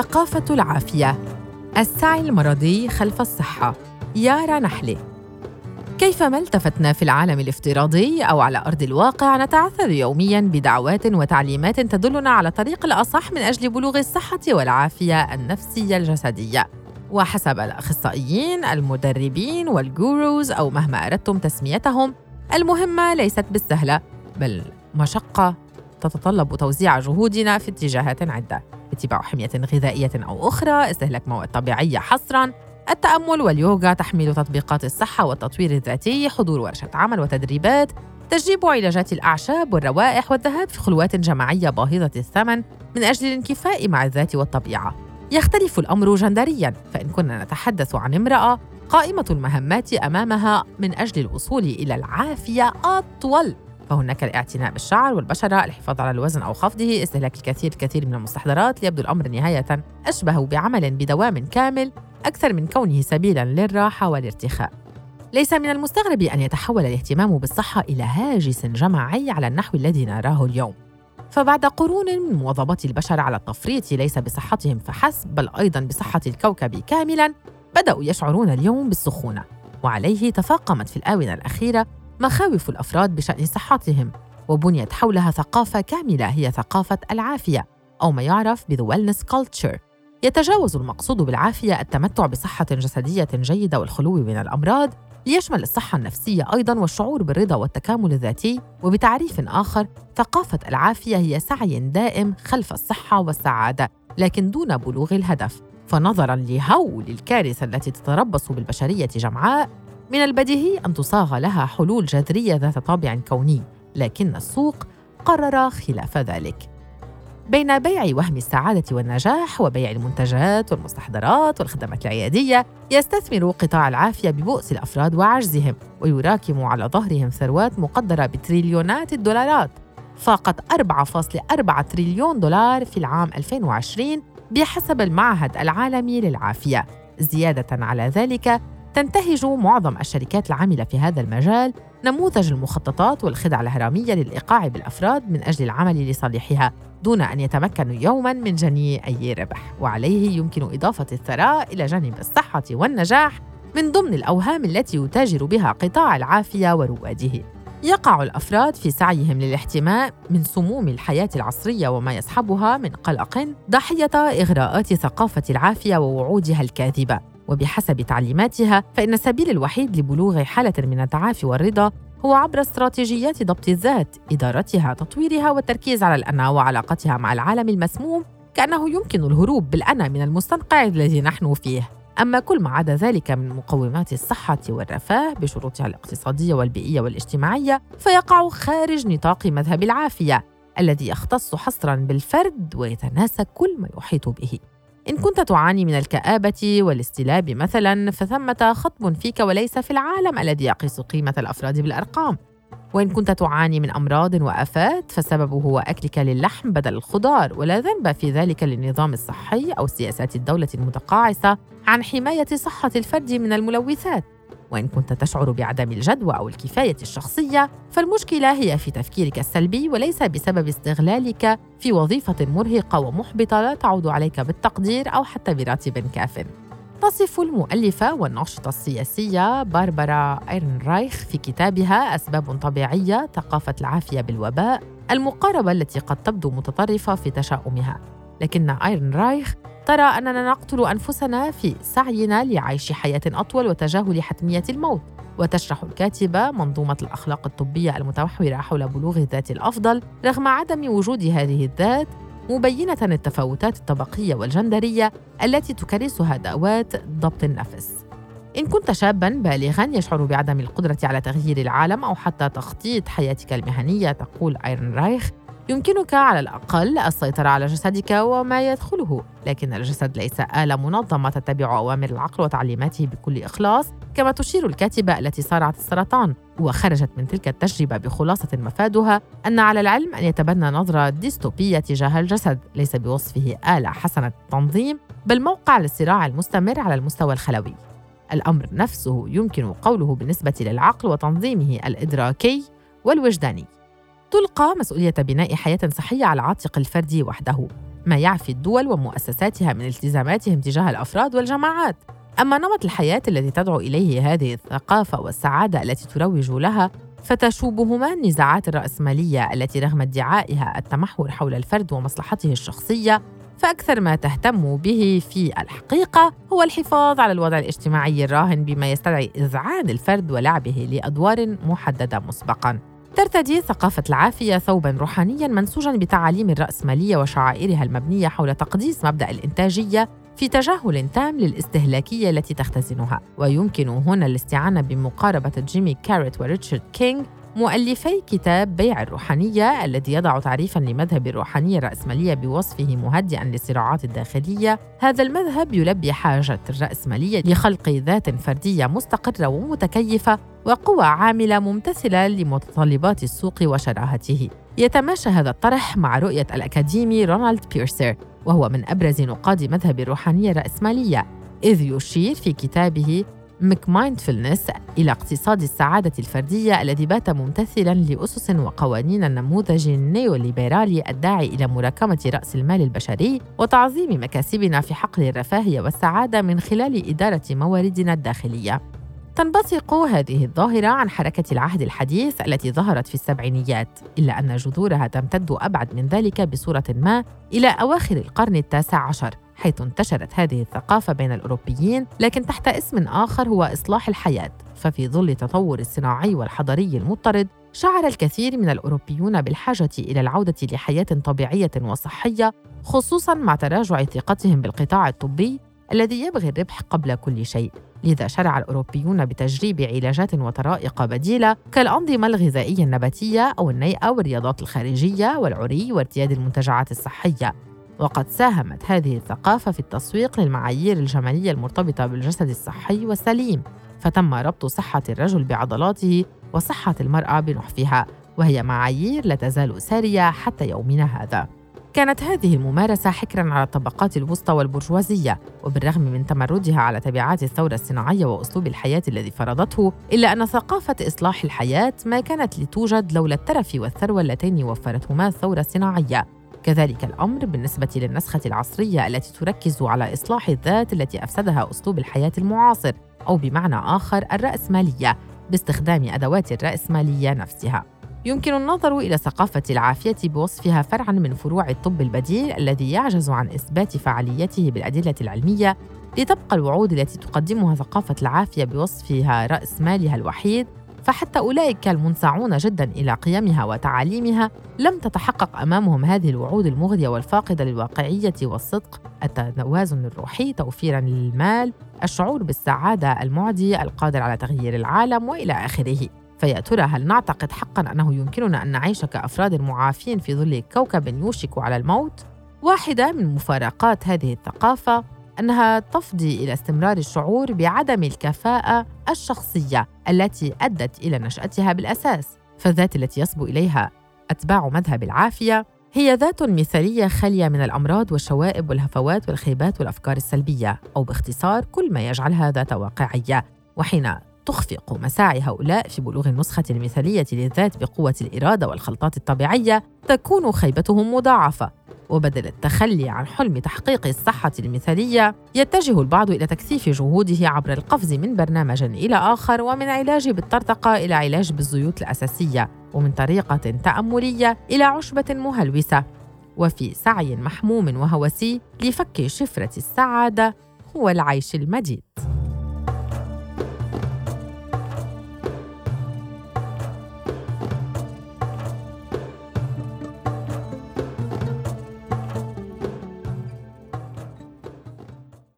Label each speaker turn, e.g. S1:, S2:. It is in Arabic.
S1: ثقافة العافية. السعي المرضي خلف الصحة. يارا نحلي كيفما التفتنا في العالم الافتراضي أو على أرض الواقع نتعثر يومياً بدعوات وتعليمات تدلنا على الطريق الأصح من أجل بلوغ الصحة والعافية النفسية الجسدية. وحسب الأخصائيين المدربين والجوروز أو مهما أردتم تسميتهم المهمة ليست بالسهلة بل مشقة. تتطلب توزيع جهودنا في اتجاهات عدة اتباع حمية غذائية أو أخرى استهلاك مواد طبيعية حصراً التأمل واليوغا تحمل تطبيقات الصحة والتطوير الذاتي حضور ورشة عمل وتدريبات تجريب علاجات الأعشاب والروائح والذهاب في خلوات جماعية باهظة الثمن من أجل الانكفاء مع الذات والطبيعة. يختلف الأمر جندرياً فإن كنا نتحدث عن امرأة قائمة المهمات أمامها من أجل الوصول إلى العافية أطول. فهناك الاعتناء بالشعر والبشرة الحفاظ على الوزن أو خفضه استهلاك الكثير الكثير من المستحضرات ليبدو الأمر نهاية أشبه بعمل بدوام كامل أكثر من كونه سبيلاً للراحة والارتخاء. ليس من المستغرب أن يتحول الاهتمام بالصحة إلى هاجس جماعي على النحو الذي نراه اليوم. فبعد قرون من مواظبة البشر على التفريط ليس بصحتهم فحسب بل أيضاً بصحة الكوكب كاملاً بدأوا يشعرون اليوم بالسخونة. وعليه تفاقمت في الآونة الأخيرة مخاوف الأفراد بشأن صحتهم وبنيت حولها ثقافة كاملة هي ثقافة العافية أو ما يعرف ب the wellness culture يتجاوز المقصود بالعافية التمتع بصحة جسدية جيدة والخلو من الأمراض ليشمل الصحة النفسية أيضا والشعور بالرضا والتكامل الذاتي. وبتعريف آخر ثقافة العافية هي سعي دائم خلف الصحة والسعادة لكن دون بلوغ الهدف. فنظرا لهول الكارثة التي تتربص بالبشرية جمعاء من البديهي أن تصاغ لها حلول جذرية ذات طابع كوني، لكن السوق قرر خلاف ذلك. بين بيع وهم السعادة والنجاح وبيع المنتجات والمستحضرات والخدمات العيادية، يستثمر قطاع العافية ببؤس الأفراد وعجزهم، ويراكم على ظهرهم ثروات مقدرة بتريليونات الدولارات، فاقت 4.4 تريليون دولار في العام 2020 بحسب المعهد العالمي للعافية. زيادة على ذلك تنتهج معظم الشركات العاملة في هذا المجال نموذج المخططات والخدع الهرمية للإيقاع بالأفراد من أجل العمل لصالحها دون أن يتمكنوا يوماً من جني أي ربح. وعليه يمكن إضافة الثراء إلى جانب الصحة والنجاح من ضمن الأوهام التي يتاجر بها قطاع العافية ورواده يقع الأفراد في سعيهم للاحتماء من سموم الحياة العصرية وما يصحبها من قلق ضحية إغراءات ثقافة العافية ووعودها الكاذبة. وبحسب تعليماتها فإن السبيل الوحيد لبلوغ حالة من التعافي والرضا هو عبر استراتيجيات ضبط الذات، إدارتها، تطويرها والتركيز على الأنا وعلاقتها مع العالم المسموم كأنه يمكن الهروب بالأنا من المستنقع الذي نحن فيه. أما كل ما عدا ذلك من مقومات الصحة والرفاه بشروطها الاقتصادية والبيئية والاجتماعية فيقع خارج نطاق مذهب العافية الذي يختص حصرا بالفرد ويتناسى كل ما يحيط به. إن كنت تعاني من الكآبة والاستلاب مثلا فثمة خطب فيك وليس في العالم الذي يقيس قيمة الأفراد بالأرقام. وإن كنت تعاني من أمراض وآفات فسببه هو أكلك للحم بدل الخضار. ولا ذنب في ذلك للنظام الصحي أو سياسات الدولة المتقاعسة عن حماية صحة الفرد من الملوثات. وإن كنت تشعر بعدم الجدوى أو الكفاية الشخصية فالمشكلة هي في تفكيرك السلبي وليس بسبب استغلالك في وظيفة مرهقة ومحبطة لا تعود عليك بالتقدير أو حتى براتب كاف. تصف المؤلفة والناشطة السياسية باربرا ايرن رايخ في كتابها أسباب طبيعية ثقافة العافية بالوباء المقاربة التي قد تبدو متطرفة في تشاؤمها لكن إيرنرايخ ترى أننا نقتل أنفسنا في سعينا لعيش حياة أطول وتجاهل حتمية الموت. وتشرح الكاتبة منظومة الأخلاق الطبية المتمحورة حول بلوغ الذات الأفضل رغم عدم وجود هذه الذات مبينة التفاوتات الطبقية والجندرية التي تكرسها دعوات ضبط النفس. إن كنت شابا بالغا يشعر بعدم القدرة على تغيير العالم أو حتى تخطيط حياتك المهنية تقول إيرنرايخ يمكنك على الأقل السيطرة على جسدك وما يدخله لكن الجسد ليس آلة منظمة تتبع أوامر العقل وتعليماته بكل إخلاص كما تشير الكاتبة التي صارعت السرطان. وخرجت من تلك التجربة بخلاصة مفادها أن على العلم أن يتبنى نظرة ديستوبية تجاه الجسد ليس بوصفه آلة حسنة التنظيم بل موقع للصراع المستمر على المستوى الخلوي. الأمر نفسه يمكن قوله بالنسبة للعقل وتنظيمه الإدراكي والوجداني. تلقى مسؤولية بناء حياة صحية على عاتق الفرد وحده ما يعفي الدول ومؤسساتها من التزاماتهم تجاه الأفراد والجماعات أما نمط الحياة الذي تدعو إليه هذه الثقافة والسعادة التي تروج لها فتشوبهما النزاعات الرأسمالية التي رغم ادعائها التمحور حول الفرد ومصلحته الشخصية فأكثر ما تهتم به في الحقيقة هو الحفاظ على الوضع الاجتماعي الراهن بما يستدعي إذعان الفرد ولعبه لأدوار محددة مسبقاً. ترتدي ثقافة العافية ثوبا روحانيا منسوجا بتعاليم الرأسمالية وشعائرها المبنية حول تقديس مبدأ الإنتاجية في تجاهل تام للاستهلاكية التي تختزنها. ويمكن هنا الاستعانة بمقاربة جيمي كاريت وريتشارد كينغ مؤلفي كتاب بيع الروحانية الذي يضع تعريفا لمذهب الروحانية الرأسمالية بوصفه مهدئا للصراعات الداخلية. هذا المذهب يلبي حاجة الرأسمالية لخلق ذات فردية مستقرة ومتكيفة وقوى عاملة ممتثلة لمتطلبات السوق وشراهته. يتماشى هذا الطرح مع رؤية الأكاديمي رونالد بيرسر وهو من أبرز نقاد مذهب الروحانية الرأسمالية إذ يشير في كتابه McMindfulness إلى اقتصاد السعادة الفردية الذي بات ممتثلا لأسس وقوانين النموذج النيوليبرالي الداعي إلى مراكمة رأس المال البشري وتعظيم مكاسبنا في حقل الرفاهية والسعادة من خلال إدارة مواردنا الداخلية. تنبثق هذه الظاهرة عن حركة العهد الحديث التي ظهرت في السبعينيات، إلا أن جذورها تمتد أبعد من ذلك بصورة ما إلى أواخر القرن التاسع عشر، حيث انتشرت هذه الثقافة بين الأوروبيين لكن تحت اسم آخر هو إصلاح الحياة. ففي ظل التطور الصناعي والحضري المضطرد شعر الكثير من الأوروبيون بالحاجة إلى العودة لحياة طبيعية وصحية خصوصاً مع تراجع ثقتهم بالقطاع الطبي الذي يبغي الربح قبل كل شيء. لذا شرع الأوروبيون بتجريب علاجات وطرائق بديلة كالأنظمة الغذائية النباتية أو النيئة والرياضات الخارجية والعري وارتياد المنتجعات الصحية. وقد ساهمت هذه الثقافة في التسويق للمعايير الجمالية المرتبطة بالجسد الصحي والسليم فتم ربط صحة الرجل بعضلاته وصحة المرأة بنحفها وهي معايير لا تزال سارية حتى يومنا هذا. كانت هذه الممارسة حكرا على الطبقات الوسطى والبرجوازية وبالرغم من تمردها على تبعات الثورة الصناعية وأسلوب الحياة الذي فرضته إلا أن ثقافة إصلاح الحياة ما كانت لتوجد لولا الترف والثروة اللتين وفرتهما الثورة الصناعية. كذلك الأمر بالنسبة للنسخة العصرية التي تركز على إصلاح الذات التي أفسدها أسلوب الحياة المعاصر أو بمعنى آخر الرأسمالية باستخدام أدوات الرأسمالية نفسها. يمكن النظر إلى ثقافة العافية بوصفها فرعاً من فروع الطب البديل الذي يعجز عن إثبات فعاليته بالأدلة العلمية لتبقى الوعود التي تقدمها ثقافة العافية بوصفها رأس مالها الوحيد فحتى أولئك المنصاعون جدا إلى قيمها وتعاليمها لم تتحقق أمامهم هذه الوعود المغرية والفاقدة للواقعية والصدق التوازن الروحي توفيرا للمال الشعور بالسعادة المعدي القادر على تغيير العالم وإلى آخره فيا ترى هل نعتقد حقا أنه يمكننا أن نعيش كأفراد معافين في ظل كوكب يوشك على الموت؟ واحدة من مفارقات هذه الثقافة أنها تفضي إلى استمرار الشعور بعدم الكفاءة الشخصية التي أدت إلى نشأتها بالأساس فالذات التي يصبو إليها أتباع مذهب العافية هي ذات مثالية خالية من الأمراض والشوائب والهفوات والخيبات والأفكار السلبية أو باختصار كل ما يجعلها ذات واقعية وحين تخفق مساعي هؤلاء في بلوغ النسخة المثالية للذات بقوة الإرادة والخلطات الطبيعية تكون خيبتهم مضاعفة. وبدل التخلي عن حلم تحقيق الصحة المثالية يتجه البعض إلى تكثيف جهوده عبر القفز من برنامج إلى آخر ومن علاج بالطرطقة إلى علاج بالزيوت الأساسية ومن طريقة تأملية إلى عشبة مهلوسة. وفي سعي محموم وهوسي لفك شفرة السعادة هو العيش المديد